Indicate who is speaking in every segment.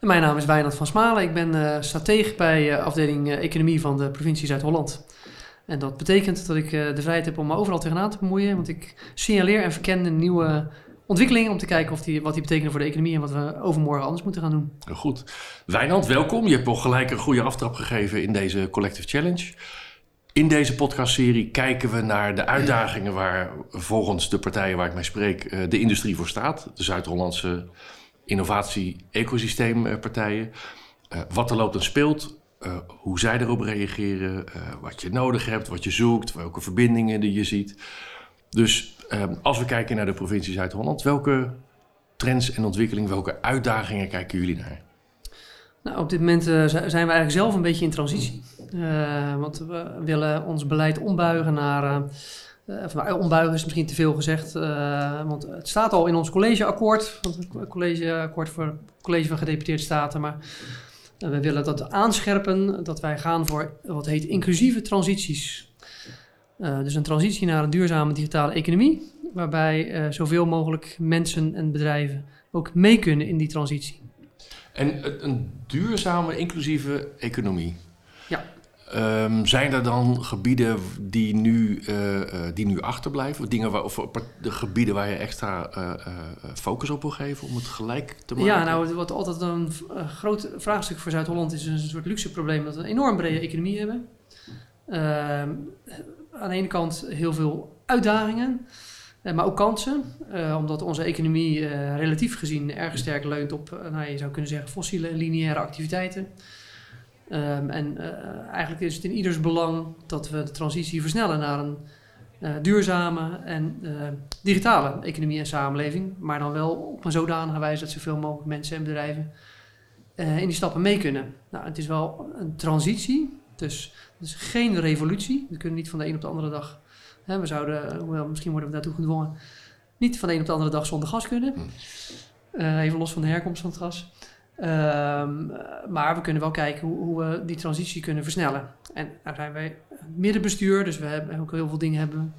Speaker 1: mijn naam is Wijnand van Smalen. Ik ben uh, bij uh, afdeling uh, Economie van de provincie Zuid-Holland. En dat betekent dat ik de vrijheid heb om me overal tegenaan te bemoeien. Want ik signaleer en verken nieuwe ontwikkelingen om te kijken of die, wat die betekenen voor de economie en wat we overmorgen anders moeten gaan doen.
Speaker 2: Goed. Wijnand, welkom. Je hebt al gelijk een goede aftrap gegeven in deze Collective Challenge. In deze podcastserie kijken we naar de uitdagingen waar volgens de partijen waar ik mee spreek de industrie voor staat. De Zuid-Hollandse innovatie-ecosysteempartijen. Uh, wat er loopt en speelt, uh, hoe zij erop reageren, wat je nodig hebt, wat je zoekt, welke verbindingen die je ziet. Dus als we kijken naar de provincie Zuid-Holland, welke trends en ontwikkelingen, welke uitdagingen kijken jullie naar?
Speaker 1: Nou, op dit moment zijn we eigenlijk zelf een beetje in transitie. want we willen ons beleid ombuigen naar uh, ombuigen is misschien te veel gezegd, uh, want het staat al in ons collegeakkoord, het collegeakkoord voor het college van gedeputeerde staten, maar uh, we willen dat aanscherpen, dat wij gaan voor wat heet inclusieve transities. dus een transitie naar een duurzame digitale economie, waarbij zoveel mogelijk mensen en bedrijven ook mee kunnen in die transitie.
Speaker 2: En een duurzame, inclusieve economie? Um, zijn er dan gebieden die nu, uh, uh, die nu achterblijven? Dingen waar, of de gebieden waar je extra uh, focus op wil geven om het gelijk te maken?
Speaker 1: Ja, nou, wat altijd een groot vraagstuk voor Zuid-Holland is, een soort luxe probleem dat we een enorm brede economie hebben. Ehm, aan de ene kant heel veel uitdagingen, maar ook kansen, omdat onze economie relatief gezien erg sterk leunt op, nou, je zou kunnen zeggen, fossiele lineaire activiteiten. Um, en uh, eigenlijk is het in ieders belang dat we de transitie versnellen naar een uh, duurzame en uh, digitale economie en samenleving. Maar dan wel op een zodanige wijze dat zoveel mogelijk mensen en bedrijven in die stappen mee kunnen. Nou, het is wel een transitie, dus het is geen revolutie. We kunnen niet van de een op de andere dag. Hè, we zouden, hoewel misschien worden we daartoe gedwongen, niet van de een op de andere dag zonder gas kunnen. Hm. even los van de herkomst van het gas. Um, maar we kunnen wel kijken hoe, hoe, we die transitie kunnen versnellen. En daar zijn wij middenbestuur, dus we hebben ook heel veel dingen hebben.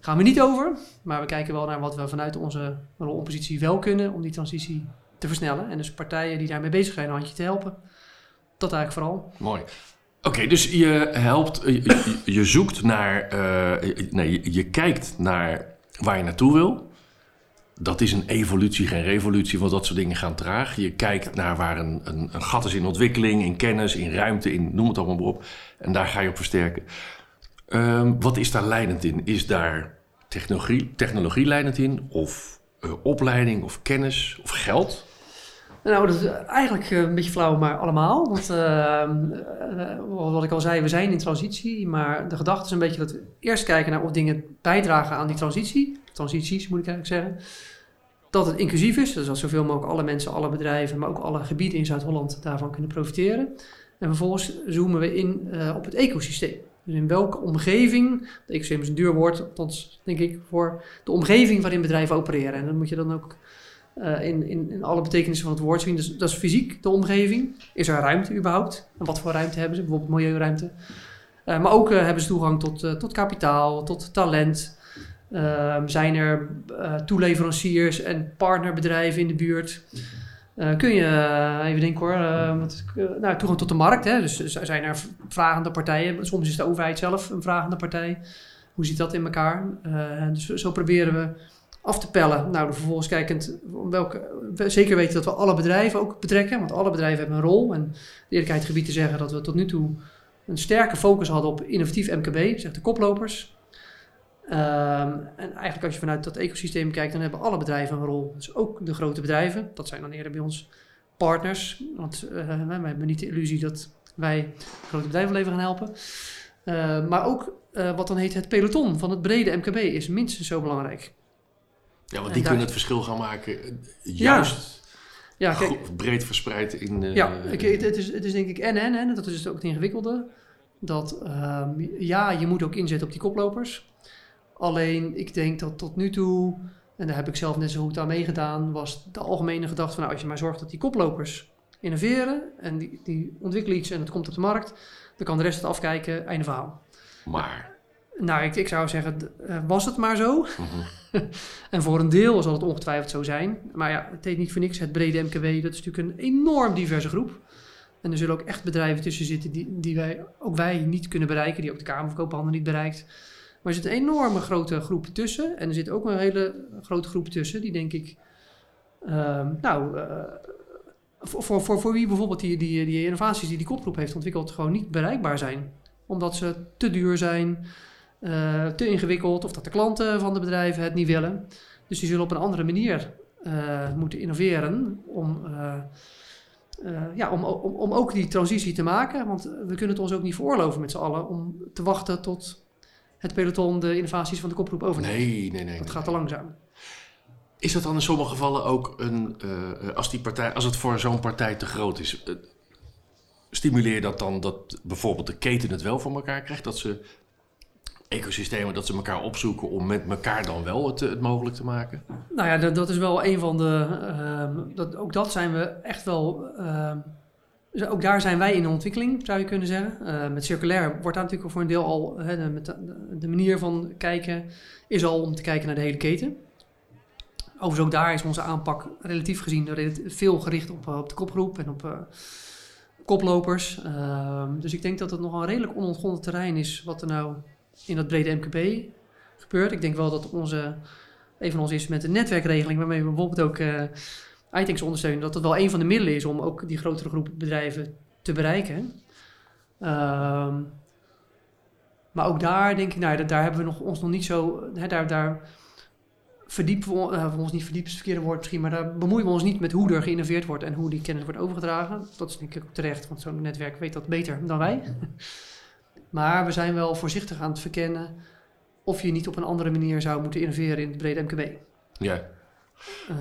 Speaker 1: Gaan we niet over, maar we kijken wel naar wat we vanuit onze rolpositie wel kunnen om die transitie te versnellen. En dus partijen die daarmee bezig zijn een handje te helpen. Dat eigenlijk vooral.
Speaker 2: Mooi. Oké, dus je helpt, je, zoekt naar, uh, nee, je kijkt naar waar je naartoe wil dat is een evolutie, geen revolutie, want dat soort dingen gaan traag. Je kijkt naar waar een, een, een, gat is in ontwikkeling, in kennis, in ruimte, in noem het allemaal maar op. En daar ga je op versterken. Um, wat is daar leidend in? Is daar technologie, technologie leidend in? Of uh, opleiding, of kennis, of geld?
Speaker 1: Nou, dat is eigenlijk een beetje flauw, maar allemaal. Want uh, wat ik al zei, we zijn in transitie. Maar de gedachte is een beetje dat we eerst kijken naar of dingen bijdragen aan die transitie. Transities moet ik eigenlijk zeggen dat het inclusief is, dus dat zoveel mogelijk alle mensen, alle bedrijven, maar ook alle gebieden in Zuid-Holland daarvan kunnen profiteren. En vervolgens zoomen we in uh, op het ecosysteem. Dus in welke omgeving, het ecosysteem is een duur woord, althans denk ik, voor de omgeving waarin bedrijven opereren. En dat moet je dan ook uh, in, in, in, alle betekenissen van het woord zien. Dus dat is fysiek, de omgeving. Is er ruimte überhaupt? En wat voor ruimte hebben ze? Bijvoorbeeld milieuruimte. Uh, maar ook hebben ze toegang tot, tot kapitaal, tot talent, Um, zijn er uh, toeleveranciers en partnerbedrijven in de buurt? Uh, kun je, uh, even denken hoor, wat, nou, toegang tot de markt. Hè? Dus zijn er vragende partijen. Soms is de overheid zelf een vragende partij. Hoe zit dat in elkaar? dus zo proberen we af te pellen. Nou, vervolgens kijkend welke, zeker weten dat we alle bedrijven ook betrekken. Want alle bedrijven hebben een rol. En de eerlijkheid gebied te zeggen dat we tot nu toe een sterke focus hadden op innovatief MKB. Zeg de koplopers. Um, en eigenlijk als je vanuit dat ecosysteem kijkt, dan hebben alle bedrijven een rol. Dus ook de grote bedrijven, dat zijn dan eerder bij ons partners. Want uh, wij hebben niet de illusie dat wij grote bedrijvenleven gaan helpen. Uh, maar ook uh, wat dan heet het peloton van het brede MKB is minstens zo belangrijk.
Speaker 2: Ja, want die kunnen het verschil gaan maken juist...
Speaker 1: Ja, kijk,
Speaker 2: breed verspreid in... eh,
Speaker 1: Ja, ik, het, het is, het is denk ik en en en. Dat is dus ook het ingewikkelde. Dat ehm, ja, je moet ook inzetten op die koplopers. Alleen ik denk dat tot nu toe, en daar heb ik zelf net zo goed aan meegedaan, was de algemene gedachte van nou, als je maar zorgt dat die koplopers innoveren en die, die ontwikkelen iets en het komt op de markt, dan kan de rest het afkijken, einde verhaal.
Speaker 2: Maar...
Speaker 1: Nou, ik, ik zou zeggen, eh, was het maar zo.
Speaker 2: mhm.
Speaker 1: En voor een deel zal het ongetwijfeld zo zijn. Maar ja, het heet niet voor niks het brede MKB. Dat is natuurlijk een enorm diverse groep. En er zullen ook echt bedrijven tussen zitten die, die wij, ook wij niet kunnen bereiken. Die ook de Kamer van Koophandel niet bereikt. Maar er zit een enorme grote groep tussen. En er zit ook een hele grote groep tussen die denk ik... ehm, nou, eh, voor, voor, voor, voor wie bijvoorbeeld die, die, die innovaties die die kopgroep heeft ontwikkeld... gewoon niet bereikbaar zijn. Omdat ze te duur zijn, eh, te ingewikkeld... of dat de klanten van de bedrijven het niet willen... Dus die zullen op een andere manier eh, moeten innoveren om, ja, om, om, om ook die transitie te maken. Want we kunnen het ons ook niet veroorloven met z'n allen om te wachten tot het peloton de innovaties van de koproep overneemt.
Speaker 2: Nee, nee, nee.
Speaker 1: Dat
Speaker 2: nee.
Speaker 1: gaat te langzaam.
Speaker 2: Is dat dan in sommige gevallen ook een, eh, eh, als, die partij, als het voor zo'n partij te groot is, eh, stimuleer dat dan dat bijvoorbeeld de keten het wel voor elkaar krijgt? Dat ze ecosystemen, dat ze elkaar opzoeken om met elkaar dan wel het, het mogelijk te maken?
Speaker 1: Nou ja, dat, dat is wel een van de. dat, ook dat zijn we echt wel. Dus ook daar zijn wij in de ontwikkeling, zou je kunnen zeggen. Eh, met circulair wordt daar natuurlijk voor een deel al. Hè, de, met de, de manier van kijken is al om te kijken naar de hele keten. Overigens ook daar is onze aanpak relatief gezien veel gericht op, eh, op de kopgroep en op eh, koplopers. Ehm, dus ik denk dat het nog een redelijk onontgonnen terrein is wat er nou in dat brede MKB gebeurt. Ik denk wel dat onze een van onze instrumenten, netwerkregeling, waarmee we bijvoorbeeld ook iTanks ondersteunen, dat dat wel een van de middelen is om ook die grotere groep bedrijven te bereiken. Ehm, maar ook daar denk ik, nou, ja, daar hebben we nog, ons nog niet zo, hè, daar, daar verdiepen we, eh, ons niet verdiepen woord misschien, maar daar bemoeien we ons niet met hoe er geïnnoveerd wordt en hoe die kennis wordt overgedragen. Dat is denk ik ook terecht, want zo'n netwerk weet dat beter dan wij. maar we zijn wel voorzichtig aan het verkennen of je niet op een andere manier zou moeten innoveren in het brede MKB.
Speaker 2: Ja.
Speaker 1: Eh,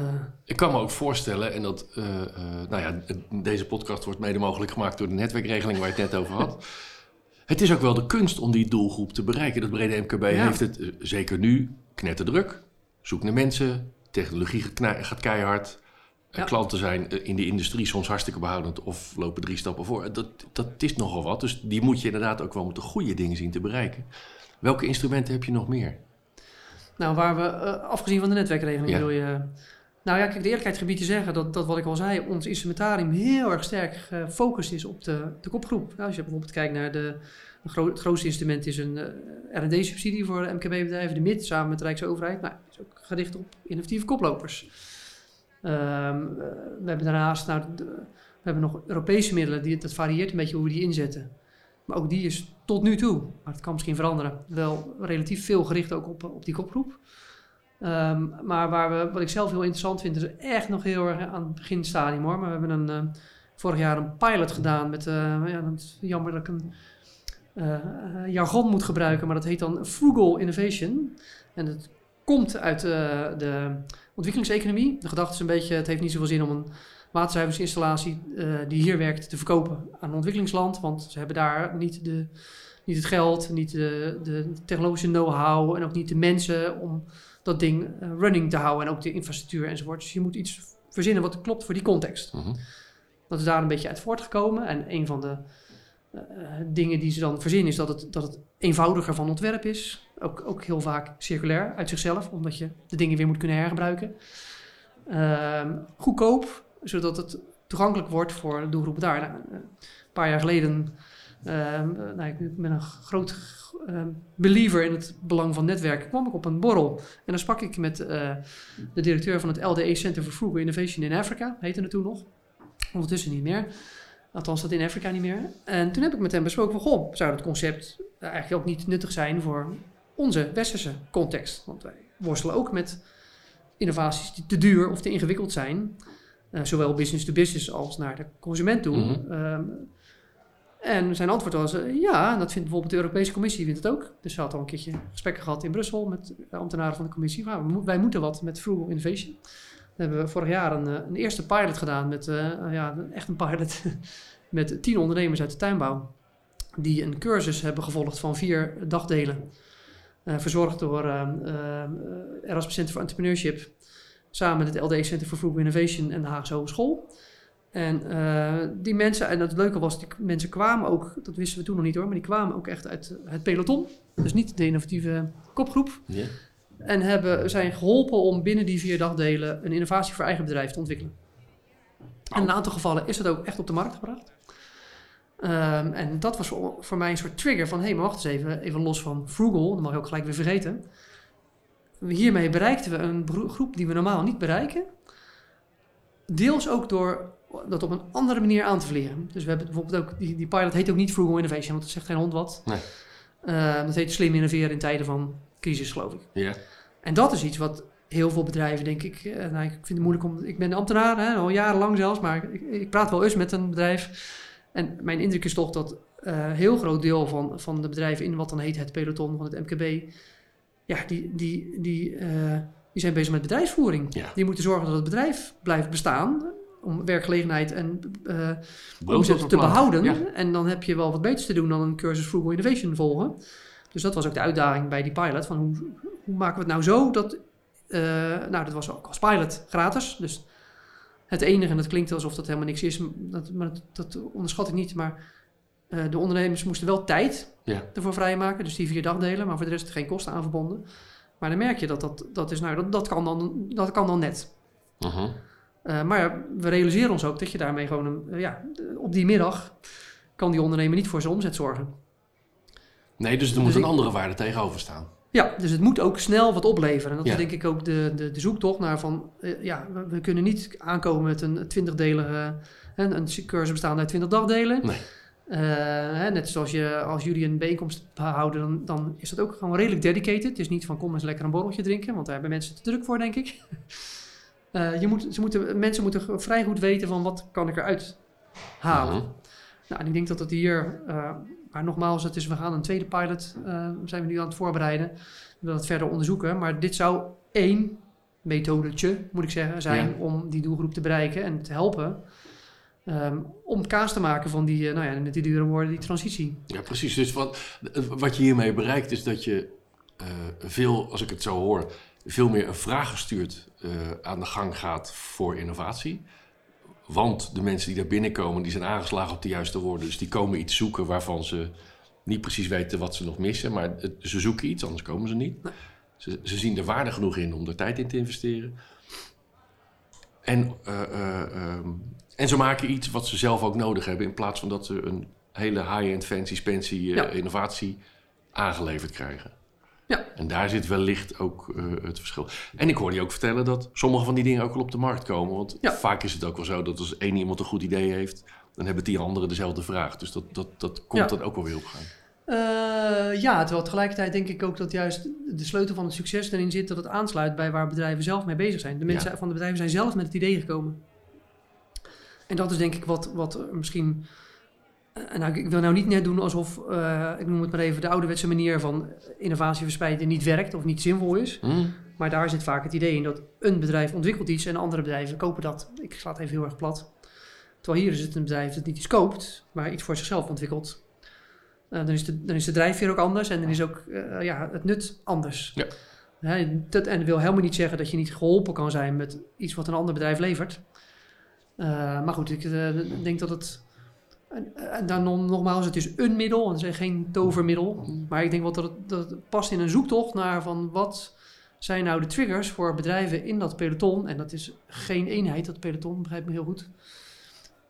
Speaker 2: Ik kan me ook voorstellen, en dat, eh, eh, nou ja, deze podcast wordt mede mogelijk gemaakt door de netwerkregeling waar je het net over had. Het is ook wel de kunst om die doelgroep te bereiken. Dat brede MKB
Speaker 1: Ja.
Speaker 2: heeft het, zeker nu, knetterdruk. Zoek naar mensen, technologie gaat keihard.
Speaker 1: Ja.
Speaker 2: Klanten zijn in de industrie soms hartstikke behoudend of lopen drie stappen voor. Dat, dat is nogal wat, dus die moet je inderdaad ook wel met de goede dingen zien te bereiken. Welke instrumenten heb je nog meer?
Speaker 1: Nou, waar we, eh, afgezien van de netwerkregeling,
Speaker 2: Ja.
Speaker 1: wil je... Nou ja, kijk, de eerlijkheid gebied te zeggen dat, dat wat ik al zei, ons instrumentarium heel erg sterk gefocust is op de, de kopgroep. Nou, als je bijvoorbeeld kijkt naar de, gro- het grootste instrument is een eh, R&D-subsidie voor MKB-bedrijven, de MIT, samen met de Rijksoverheid. Nou, is ook gericht op innovatieve koplopers. Ehm, eh, we hebben daarnaast, nou, de- we hebben nog Europese middelen, die, dat varieert een beetje hoe we die inzetten. Maar ook die is tot nu toe, maar het kan misschien veranderen, wel relatief veel gericht ook op, op die kopgroep. Ehm, maar waar we, wat ik zelf heel interessant vind, is echt nog heel erg aan het beginstadium hoor. Maar we hebben een, eh, vorig jaar een pilot gedaan met, eh, ja, dat is jammer dat ik een eh, jargon moet gebruiken, maar dat heet dan Frugal Innovation. En dat komt uit de ontwikkelingseconomie. De gedachte is een beetje, het heeft niet zoveel zin om een waterzuiveringsinstallatie eh, die hier werkt te verkopen aan een ontwikkelingsland, want ze hebben daar niet, de, niet het geld, niet de, de technologische know-how en ook niet de mensen om dat ding eh, running te houden en ook de infrastructuur enzovoort. Dus je moet iets verzinnen wat klopt voor die context.
Speaker 2: Mhm.
Speaker 1: Dat is daar een beetje uit voortgekomen. En een van de eh, dingen die ze dan verzinnen is dat het, dat het eenvoudiger van ontwerp is. Ook, ook heel vaak circulair uit zichzelf, omdat je de dingen weer moet kunnen hergebruiken. Ehm, goedkoop, zodat het toegankelijk wordt voor de doelgroep daar. Nou, eh, een paar jaar geleden, eh, nou, ik ben een groot ehm, believer in het belang van netwerken, kwam ik op een borrel. En dan sprak ik met eh, de directeur van het LDA Center for Frugal Innovation in Afrika, heette het toen nog. Ondertussen niet meer. Althans, dat in Afrika niet meer. En toen heb ik met hem besproken van, goh, zou dat concept eigenlijk ook niet nuttig zijn voor onze westerse context? Want wij worstelen ook met innovaties die te duur of te ingewikkeld zijn. Eh, zowel business to business als naar de consument toe.
Speaker 2: Mhm.
Speaker 1: Ehm, en zijn antwoord was, eh, ja, dat vindt bijvoorbeeld de Europese Commissie vindt het ook. Dus ze had al een keertje gesprekken gehad in Brussel met ambtenaren van de Commissie. Wij moeten wat met frugal innovation. hebben we vorig jaar een, een eerste pilot gedaan met, ja, echt een pilot met tien ondernemers uit de tuinbouw. Die een cursus hebben gevolgd van vier dagdelen. verzorgd door Erasmus Center for Entrepreneurship. Samen met het LD Center for Frugal Innovation en de Haagse Hogeschool. En uh, die mensen, en het leuke was, die mensen kwamen ook, dat wisten we toen nog niet hoor, maar die kwamen ook echt uit het peloton. Dus niet de innovatieve kopgroep. Yeah. En hebben, zijn geholpen om binnen die vier dagdelen een innovatie voor eigen bedrijf te ontwikkelen. En in een aantal gevallen is het ook echt op de markt gebracht. Um, en dat was voor, voor, mij een soort trigger van, hé, hey, maar wacht eens even, even los van Frugal, dat mag je ook gelijk weer vergeten. Hiermee bereikten we een groep die we normaal niet bereiken. Deels ook door dat op een andere manier aan te vliegen. Dus we hebben bijvoorbeeld ook, die, die pilot heet ook niet Frugal Innovation, want dat zegt geen hond wat. Nee. Uh, dat heet slim innoveren in tijden van crisis, geloof ik. Ja. En dat is iets wat heel veel bedrijven, denk ik, uh, nou, ik vind het moeilijk om, ik ben ambtenaar, hè, al jarenlang zelfs, maar ik, ik, praat wel eens met een bedrijf. En mijn indruk is toch dat een uh, heel groot deel van, van de bedrijven in wat dan heet het peloton van het MKB, ja, die, die, die, uh, die zijn bezig met bedrijfsvoering. Ja. Die moeten zorgen dat het bedrijf blijft bestaan om werkgelegenheid en uh, omzet te behouden. En dan heb je wel wat beters te doen dan een cursus Frugal Innovation volgen. Dus dat was ook de uitdaging bij die pilot. Van hoe, hoe maken we het nou zo dat... Uh, nou, dat was ook als pilot gratis. Dus het enige, en dat klinkt alsof dat helemaal niks is, dat, maar dat, dat onderschat ik niet. Maar de ondernemers moesten wel tijd ja. ervoor vrijmaken. Dus die vier dagdelen, maar voor de rest geen kosten aan verbonden. Maar dan merk je dat dat, dat is, nou, dat, dat, kan, dan, dat kan dan net. Uh, maar we realiseren ons ook dat je daarmee gewoon een, uh, ja, op die middag kan die ondernemer niet voor zijn omzet zorgen.
Speaker 2: Nee, dus er dus moet een andere waarde tegenover staan.
Speaker 1: Ja, dus het moet ook snel wat opleveren. En dat is denk ik ook de, de, de zoektocht naar van, uh, ja, we, we, kunnen niet aankomen met een twintigdelige, een, een cursus bestaande uit twintig dagdelen. Nee. Hè, net zoals je, als jullie een bijeenkomst houden, dan, dan is dat ook gewoon redelijk dedicated. Het is niet van kom eens lekker een borreltje drinken, want daar hebben mensen te druk voor, denk ik. Uh, je moet, ze moeten, mensen moeten vrij goed weten van wat kan ik eruit halen. Nou, en ik denk dat het hier, uh, maar nogmaals, het is, we gaan een tweede pilot, uh, zijn we nu aan het voorbereiden. We willen dat verder onderzoeken. Maar dit zou één methodetje, moet ik zeggen, zijn om die doelgroep te bereiken en te helpen. Um, om kaas te maken van die, nou ja, met die dure woorden, die transitie.
Speaker 2: Ja, precies. Dus wat, wat je hiermee bereikt is dat je veel, als ik het zo hoor, veel meer een vraaggestuurd uh, aan de gang gaat voor innovatie. Want de mensen die daar binnenkomen, die zijn aangeslagen op de juiste woorden. Dus die komen iets zoeken waarvan ze niet precies weten wat ze nog missen. Maar ze zoeken iets, anders komen ze niet. Ze, ze, zien er waarde genoeg in om er tijd in te investeren. En, uh, uh, um, en ze maken iets wat ze zelf ook nodig hebben. In plaats van dat ze een hele high-end fancy fancy innovatie aangeleverd krijgen. Ja. En daar zit wellicht ook het verschil. En ik hoorde je ook vertellen dat sommige van die dingen ook wel op de markt komen. Want ja. vaak is het ook wel zo dat als één iemand een goed idee heeft, dan hebben tien anderen dezelfde vraag. Dus dat, dat, dat komt ja. dan ook wel weer op gang.
Speaker 1: Uh, ja, terwijl tegelijkertijd denk ik ook dat juist de sleutel van het succes erin zit dat het aansluit bij waar bedrijven zelf mee bezig zijn. De mensen van de bedrijven zijn zelf met het idee gekomen. En dat is denk ik wat, wat misschien uh, nou, ik wil nou niet net doen alsof, uh, ik noem het maar even, de ouderwetse manier van innovatie verspreiden niet werkt of niet zinvol is. Mm. Maar daar zit vaak het idee in dat een bedrijf ontwikkelt iets en andere bedrijven kopen dat. Ik sla het even heel erg plat. Terwijl hier is het een bedrijf dat niet iets koopt, maar iets voor zichzelf ontwikkelt. Uh, dan, is de, dan is de drijfveer ook anders en dan is ook ja, het nut anders. Ja. dat, en dat wil helemaal niet zeggen dat je niet geholpen kan zijn met iets wat een ander bedrijf levert. maar goed, ik denk dat het en, en dan nogmaals, het is een middel, het is geen tovermiddel. Maar ik denk wel dat het, dat het past in een zoektocht naar van wat zijn nou de triggers voor bedrijven in dat peloton. En dat is geen eenheid, dat peloton, begrijp me heel goed.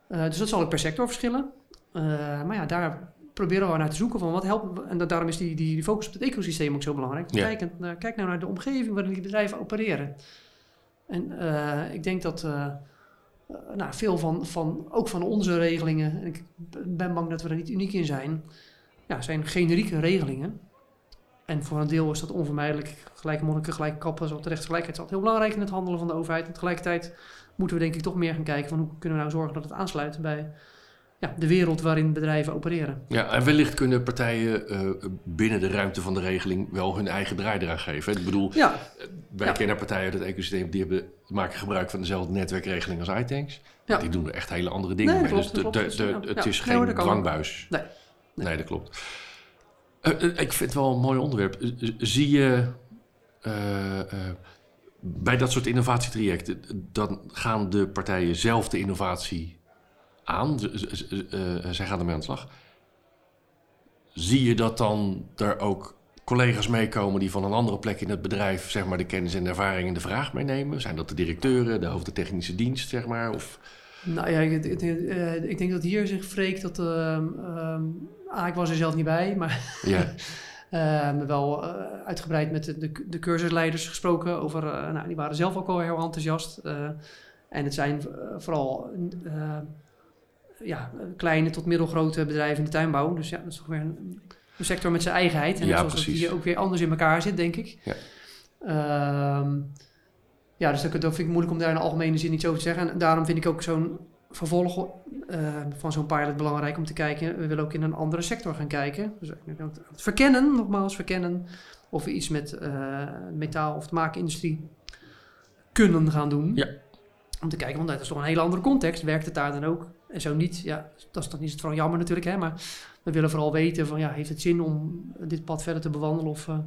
Speaker 1: Dus dat zal ook per sector verschillen. Maar ja, daar proberen we naar te zoeken van wat helpt. En dat, daarom is die, die, die, focus op het ecosysteem ook zo belangrijk. Ja. Kijk, uh, kijk nou naar de omgeving waarin die bedrijven opereren. En ik denk dat uh, nou, veel van, van, ook van onze regelingen, en ik ben bang dat we er niet uniek in zijn, ja, zijn generieke regelingen. En voor een deel is dat onvermijdelijk. Gelijke monniken, gelijke kappen, zo rechtsgelijkheid is altijd heel belangrijk in het handelen van de overheid. En tegelijkertijd moeten we denk ik toch meer gaan kijken van hoe kunnen we nou zorgen dat het aansluit bij ja, de wereld waarin bedrijven opereren.
Speaker 2: Ja, en wellicht kunnen partijen eh, binnen de ruimte van de regeling wel hun eigen draai eraan geven. Ik bedoel,
Speaker 1: Ja,
Speaker 2: wij
Speaker 1: Ja.
Speaker 2: kennen partijen uit het ecosysteem die hebben, maken gebruik van dezelfde netwerkregeling als iTanks.
Speaker 1: Ja.
Speaker 2: Die doen er echt hele andere dingen
Speaker 1: Nee,
Speaker 2: mee.
Speaker 1: klopt,
Speaker 2: dus de, de, de- het is
Speaker 1: Nee,
Speaker 2: geen
Speaker 1: kan.
Speaker 2: dwangbuis.
Speaker 1: Nee.
Speaker 2: Nee, dat klopt. Eh, eh, ik vind het wel een mooi onderwerp. Eh, eh, Zie je eh, eh, bij dat soort innovatietrajecten, eh, dan gaan de partijen zelf de innovatie aan. Z- eh, zij gaan ermee aan de slag. Zie je dat dan er ook collega's meekomen die van een andere plek in het bedrijf zeg maar, de kennis en de ervaring in de vraag meenemen? Zijn dat de directeuren, de hoofd technische dienst, zeg maar? Of,
Speaker 1: Nou ja, ik, ik, eh, ik denk dat hier zich wreekt dat... ah, ik was er zelf niet bij, maar
Speaker 2: ja,
Speaker 1: ehm, wel eh, uitgebreid met de, de, de cursusleiders gesproken over... eh, nou, die waren zelf ook al heel enthousiast. eh, en het zijn eh, vooral eh, ja, kleine tot middelgrote bedrijven in de tuinbouw. Dus ja, dat is toch weer een, een sector met zijn eigenheid. En
Speaker 2: Ja,
Speaker 1: zoals
Speaker 2: precies.
Speaker 1: hier ook weer anders in elkaar zit, denk ik.
Speaker 2: Ja.
Speaker 1: Ehm, ja, dus dat, dat vind ik moeilijk om daar in de algemene zin iets over te zeggen. En daarom vind ik ook zo'n vervolg eh, van zo'n pilot belangrijk om te kijken. We willen ook in een andere sector gaan kijken. Dus het verkennen, nogmaals verkennen. Of we iets met eh, metaal of de maakindustrie kunnen gaan doen.
Speaker 2: Ja.
Speaker 1: Om te kijken, want dat is toch een hele andere context. Werkt het daar dan ook? En zo niet, ja, dat is dan is het vooral jammer natuurlijk. Hè, maar we willen vooral weten van, ja, heeft het zin om dit pad verder te bewandelen of, eh,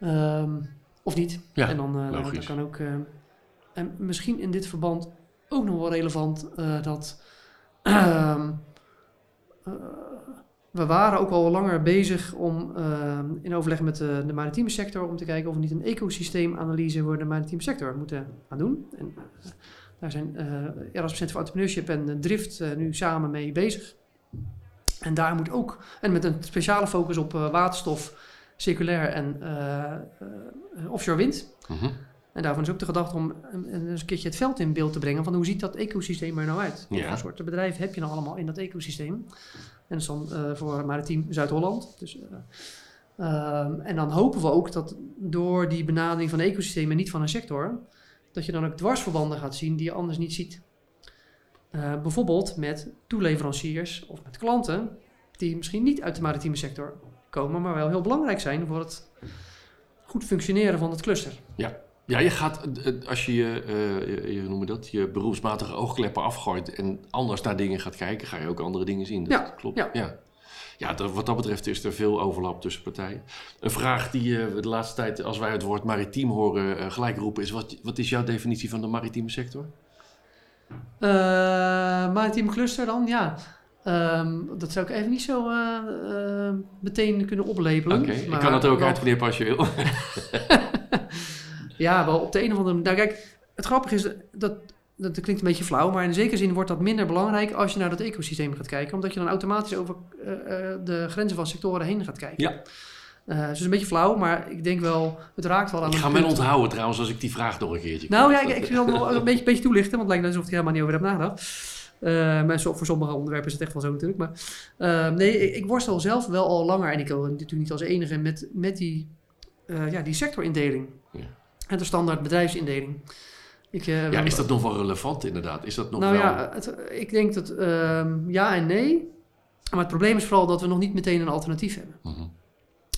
Speaker 1: ehm, of niet?
Speaker 2: Ja,
Speaker 1: en dan, eh, dan- kan ook, eh, en misschien in dit verband ook nog wel relevant dat ehm, eh, we waren ook al langer bezig om in overleg met de, de maritieme sector om te kijken of we niet een ecosysteemanalyse voor de maritieme sector moeten gaan doen. En, daar zijn eh Erasmus Center for Entrepreneurship en eh, Drift eh, nu samen mee bezig. En daar moet ook, en met een speciale focus op eh, waterstof, circulair en eh, eh, offshore wind.
Speaker 2: Mhm.
Speaker 1: En daarvan is ook de gedachte om een, een, eens een keertje het veld in beeld te brengen van hoe ziet dat ecosysteem er nou uit?
Speaker 2: Ja.
Speaker 1: Wat voor soorten bedrijven heb je nou allemaal in dat ecosysteem? En dat is dan eh, voor Maritiem Zuid-Holland. Dus, eh, ehm, en dan hopen we ook dat door die benadering van ecosystemen en niet van een sector, dat je dan ook dwarsverbanden gaat zien die je anders niet ziet. Eh, bijvoorbeeld met toeleveranciers of met klanten die misschien niet uit de maritieme sector komen, maar wel heel belangrijk zijn voor het goed functioneren van het cluster.
Speaker 2: Ja, je gaat, eh, eh, als je je, eh, je, dat, je beroepsmatige oogkleppen afgooit en anders naar dingen gaat kijken, ga je ook andere dingen zien. Dat
Speaker 1: Ja,
Speaker 2: klopt.
Speaker 1: ja.
Speaker 2: ja. Ja, dat- wat dat betreft is er veel overlap tussen partijen. Een vraag die eh, we de laatste tijd, als wij het woord maritiem horen, eh, gelijk roepen, is wat, wat is jouw definitie van de maritieme sector?
Speaker 1: Eh maritiem cluster dan, ja. Ehm, dat zou ik even niet zo meteen kunnen oplepelen.
Speaker 2: Oké, ik kan het ook
Speaker 1: wel-
Speaker 2: uitknippen als je wil.
Speaker 1: Ja, wel op de een of andere manier. Nou, kijk, het grappige is dat, dat, klinkt een beetje flauw, maar in zekere zin wordt dat minder belangrijk als je naar dat ecosysteem gaat kijken, omdat je dan automatisch over eh, eh, de grenzen van sectoren heen gaat kijken.
Speaker 2: Ja.
Speaker 1: Eh, dus een beetje flauw, maar ik denk wel, het raakt wel aan
Speaker 2: ik ga hem
Speaker 1: punt.
Speaker 2: onthouden trouwens als ik die vraag nog een keertje
Speaker 1: Nou ja, ik, ik wil wel een beetje, beetje toelichten, want het lijkt alsof ik helemaal niet over heb nagedacht. Maar voor sommige onderwerpen is het echt wel zo natuurlijk. Maar nee, ik, ik worstel zelf wel al langer, en ik ook natuurlijk niet als enige, met, met die, ja, die sectorindeling.
Speaker 2: Ja.
Speaker 1: En de standaard bedrijfsindeling. Ik, eh,
Speaker 2: Ja, is dat nog wel relevant inderdaad? Is dat nog
Speaker 1: nou
Speaker 2: wel...
Speaker 1: ja, het, ik denk dat ehm, ja en nee. Maar het probleem is vooral dat we nog niet meteen een alternatief hebben.
Speaker 2: Mhm.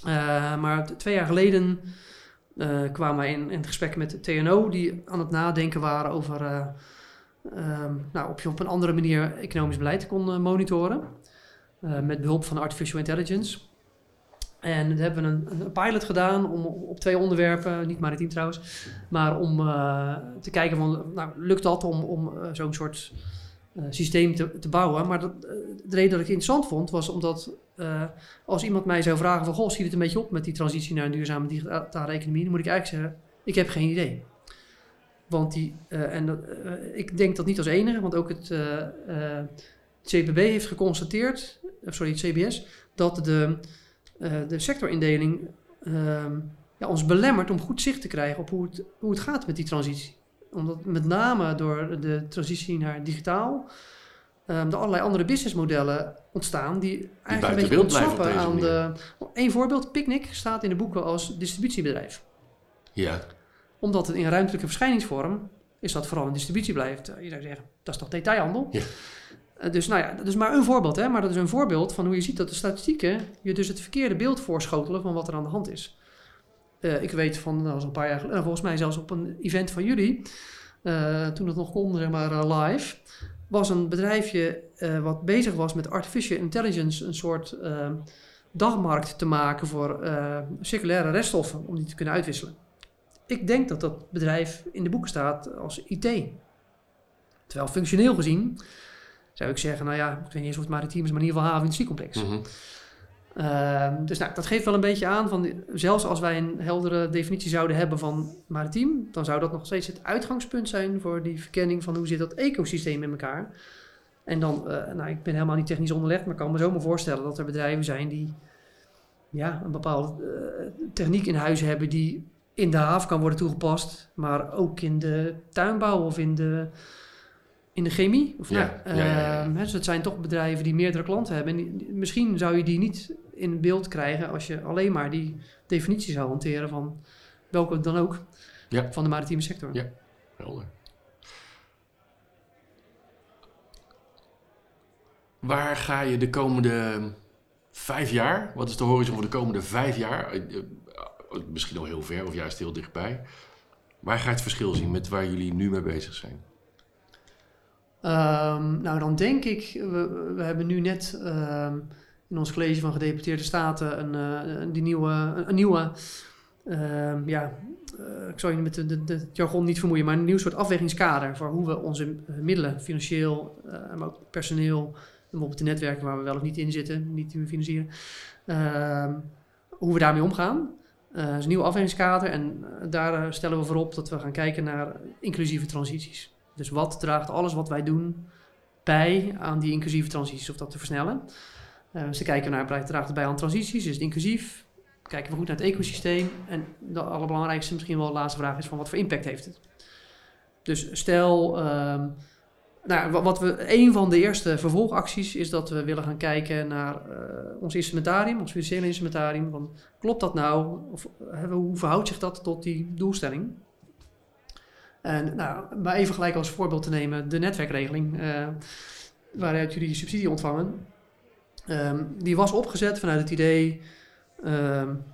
Speaker 1: Eh, maar twee jaar geleden eh, kwamen wij in, in het gesprek met de TNO, die aan het nadenken waren over eh, ehm, nou, of je op een andere manier economisch beleid kon monitoren. met behulp van artificial intelligence. En we hebben een, een pilot gedaan om op twee onderwerpen, niet maritiem trouwens, maar om eh, te kijken van, nou, lukt dat om, om eh, zo'n soort eh, systeem te, te bouwen? Maar dat, de reden dat ik het interessant vond, was omdat als iemand mij zou vragen van, goh, schiet het een beetje op met die transitie naar een duurzame digitale economie, dan moet ik eigenlijk zeggen, ik heb geen idee. Want die, en ik denk dat niet als enige, want ook het, CPB heeft geconstateerd, sorry, het CBS, dat de, eh, de sectorindeling ehm, ja, ons belemmert om goed zicht te krijgen op hoe het, hoe het gaat met die transitie. Omdat met name door de transitie naar digitaal ehm, er allerlei andere businessmodellen ontstaan die eigenlijk een beetje ontsnappen aan de... Eén voorbeeld, Picnic staat in de boeken als distributiebedrijf
Speaker 2: Ja,
Speaker 1: omdat het in ruimtelijke verschijningsvorm is dat vooral een distributiebedrijf. Je zou zeggen, dat is toch detailhandel?
Speaker 2: Ja.
Speaker 1: Eh, dus nou ja, dat is maar een voorbeeld, hè? maar dat is een voorbeeld van hoe je ziet dat de statistieken je dus het verkeerde beeld voorschotelen van wat er aan de hand is. Eh, ik weet van, nou, een paar jaar geleden, volgens mij zelfs op een event van jullie, uh, toen het nog kon, zeg maar live, was een bedrijfje wat bezig was met artificial intelligence, een soort dagmarkt te maken voor circulaire reststoffen, om die te kunnen uitwisselen. Ik denk dat dat bedrijf in de boeken staat als IT. Terwijl functioneel gezien zou ik zeggen, nou ja, ik weet niet eens of het maritiem is, maar in ieder geval haven-industriecomplex. Mm ehm, dus nou, dat geeft wel een beetje aan van, zelfs als wij een heldere definitie zouden hebben van maritiem, dan zou dat nog steeds het uitgangspunt zijn voor die verkenning van hoe zit dat ecosysteem in elkaar. En dan, uh, nou, ik ben helemaal niet technisch onderlegd, maar ik kan me zomaar voorstellen dat er bedrijven zijn die ja, een bepaalde uh, techniek in huis hebben die in de haven kan worden toegepast, maar ook in de tuinbouw of in de in de chemie. Of ja, nou, ja, uh, dus het zijn toch bedrijven die meerdere klanten hebben. En misschien zou je die niet in beeld krijgen als je alleen maar die definitie zou hanteren van welke dan ook van de maritieme sector.
Speaker 2: Ja, helder. Waar ga je de komende vijf jaar, wat is de horizon voor de komende vijf jaar? Eh, eh, misschien al heel ver of juist heel dichtbij. Waar ga je het verschil zien met waar jullie nu mee bezig zijn?
Speaker 1: Um, nou, dan denk ik, we, we hebben nu net um, in ons college van gedeputeerde staten een, uh, die nieuwe, een, nieuwe um, ja, uh, ik zal je met de, de, jargon niet vermoeien, maar een nieuw soort afwegingskader voor hoe we onze middelen, financieel, uh, maar ook personeel, bijvoorbeeld de netwerken waar we wel of niet in zitten, niet we financieren, hoe we daarmee omgaan. Uh, is een nieuw afwegingskader en daar stellen we voorop dat we gaan kijken naar inclusieve transities. Dus wat draagt alles wat wij doen bij aan die inclusieve transities of dat te versnellen? Uh, te kijken naar, draagt het bij aan transities, is het inclusief? Kijken we goed naar het ecosysteem? En de allerbelangrijkste, misschien wel de laatste vraag is van wat voor impact heeft het? Dus stel, uh, nou, wat we, een van de eerste vervolgacties is dat we willen gaan kijken naar uh, ons instrumentarium, ons financiële instrumentarium. Van, klopt dat nou? Of hoe verhoudt zich dat tot die doelstelling? En nou, maar even gelijk als voorbeeld te nemen, de netwerkregeling, uh, waaruit jullie subsidie ontvangen. Um, die was opgezet vanuit het idee, um,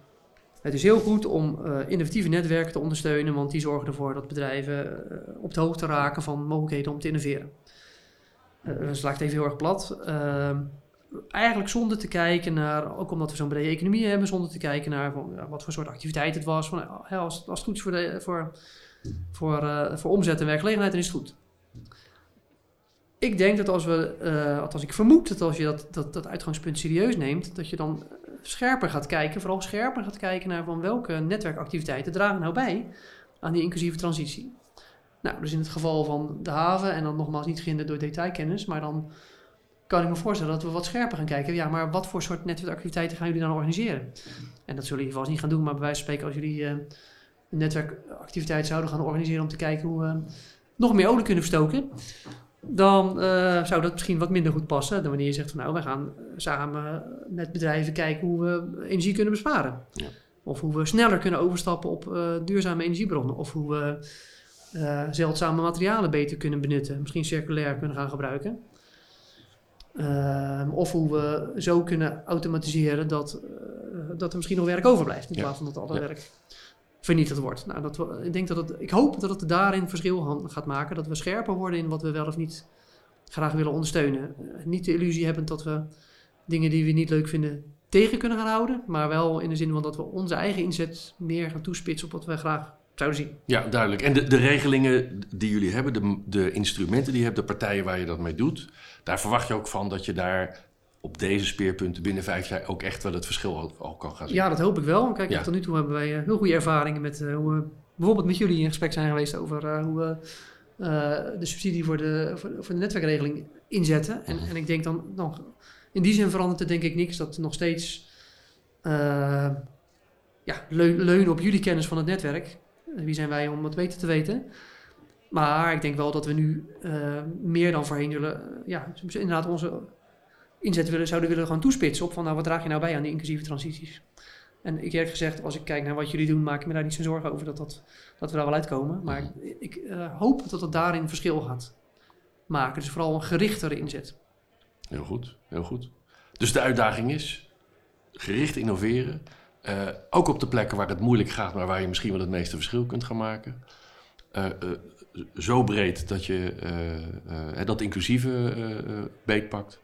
Speaker 1: het is heel goed om uh, innovatieve netwerken te ondersteunen, want die zorgen ervoor dat bedrijven uh, op de hoogte raken van mogelijkheden om te innoveren. Dus laat ik even heel erg plat. Uh, eigenlijk zonder te kijken naar, ook omdat we zo'n brede economie hebben, zonder te kijken naar wat voor soort activiteit het was. Van, als, als het goed voor, de, voor voor, uh, voor omzet en werkgelegenheid, dan is het goed. Ik denk dat als we, uh, althans ik vermoed dat als je dat, dat, dat uitgangspunt serieus neemt, dat je dan scherper gaat kijken, vooral scherper gaat kijken naar van welke netwerkactiviteiten dragen nou bij aan die inclusieve transitie. Nou, dus in het geval van de haven, en dan nogmaals niet gehinderd door detailkennis, maar dan kan ik me voorstellen dat we wat scherper gaan kijken. Ja, maar wat voor soort netwerkactiviteiten gaan jullie dan organiseren? En dat zullen jullie vast niet gaan doen, maar bij wijze van spreken als jullie een netwerkactiviteit zouden gaan organiseren om te kijken hoe we nog meer olie kunnen verstoken, dan uh, zou dat misschien wat minder goed passen dan wanneer je zegt van nou, we gaan samen met bedrijven kijken hoe we energie kunnen besparen. Ja. Of hoe we sneller kunnen overstappen op uh, duurzame energiebronnen. Of hoe we uh, zeldzame materialen beter kunnen benutten. Misschien circulair kunnen gaan gebruiken. Ehm, of hoe we zo kunnen automatiseren dat, dat er misschien nog werk overblijft. In plaats van dat alle ja. werk vernietigd wordt. Nou, dat ik, denk dat het, ik hoop dat het daarin verschil gaat maken. Dat we scherper worden in wat we wel of niet graag willen ondersteunen. Uh, niet de illusie hebben dat we dingen die we niet leuk vinden tegen kunnen gaan houden. Maar wel in de zin van dat we onze eigen inzet meer gaan toespitsen op wat we graag zouden zien.
Speaker 2: Ja, duidelijk. En de, de regelingen die jullie hebben, de, de instrumenten die je hebt, de partijen waar je dat mee doet, daar verwacht je ook van dat je daar op deze speerpunten binnen vijf jaar ook echt wel het verschil al, kan gaan zien.
Speaker 1: Ja, dat hoop ik wel. Kijk, ja. tot nu toe hebben wij uh, heel goede ervaringen met uh, hoe we bijvoorbeeld met jullie in gesprek zijn geweest over uh, hoe we de subsidie voor de, voor, voor, de netwerkregeling inzetten. En, mm. en ik denk dan, dan, in die zin verandert het denk ik niks dat nog steeds ja, leun, leunen op jullie kennis van het netwerk. Wie zijn wij om het beter te weten? Maar ik denk wel dat we nu meer dan voorheen zullen, ja, inderdaad onze inzetten willen, zouden willen gaan toespitsen op van nou, wat draag je nou bij aan die inclusieve transities. En ik eerlijk gezegd, als ik kijk naar wat jullie doen, maak ik me daar niet zo'n zorgen over dat, dat, dat we daar wel uitkomen. Maar ik uh, hoop dat het daarin verschil gaat maken. Dus vooral een gerichtere inzet.
Speaker 2: Heel goed, heel goed. Dus de uitdaging is gericht innoveren. Eh, ook op de plekken waar het moeilijk gaat, maar waar je misschien wel het meeste verschil kunt gaan maken. Eh, eh, zo breed dat je dat inclusieve beetpakt.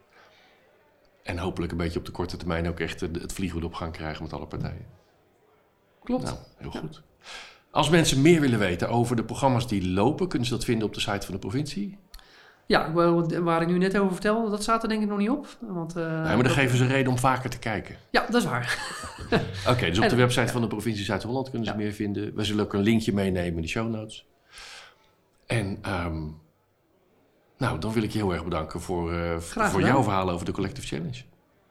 Speaker 2: En hopelijk een beetje op de korte termijn ook echt het vliegen op gang krijgen met alle partijen.
Speaker 1: Klopt.
Speaker 2: Nou, heel goed. Als mensen meer willen weten over de programma's die lopen, kunnen ze dat vinden op de site van de provincie?
Speaker 1: Ja, waar ik nu net over vertelde, dat staat er denk ik nog niet op. Want, uh,
Speaker 2: nee, maar dan geven ze reden om vaker te kijken.
Speaker 1: Ja, dat is waar.
Speaker 2: Oké, dus op de website van de provincie Zuid-Holland kunnen ze meer vinden. We zullen ook een linkje meenemen in de show notes. En um, nou, dan wil ik je heel erg bedanken voor, uh, voor jouw verhaal over de Collective Challenge.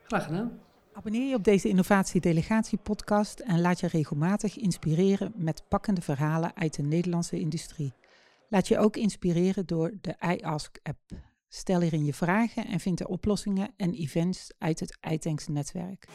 Speaker 1: Graag gedaan.
Speaker 3: Abonneer je op deze Innovatie Delegatie podcast en laat je regelmatig inspireren met pakkende verhalen uit de Nederlandse industrie. Laat je ook inspireren door de iAsk-app. Stel hierin je vragen en vind de oplossingen en events uit het iTanks-netwerk.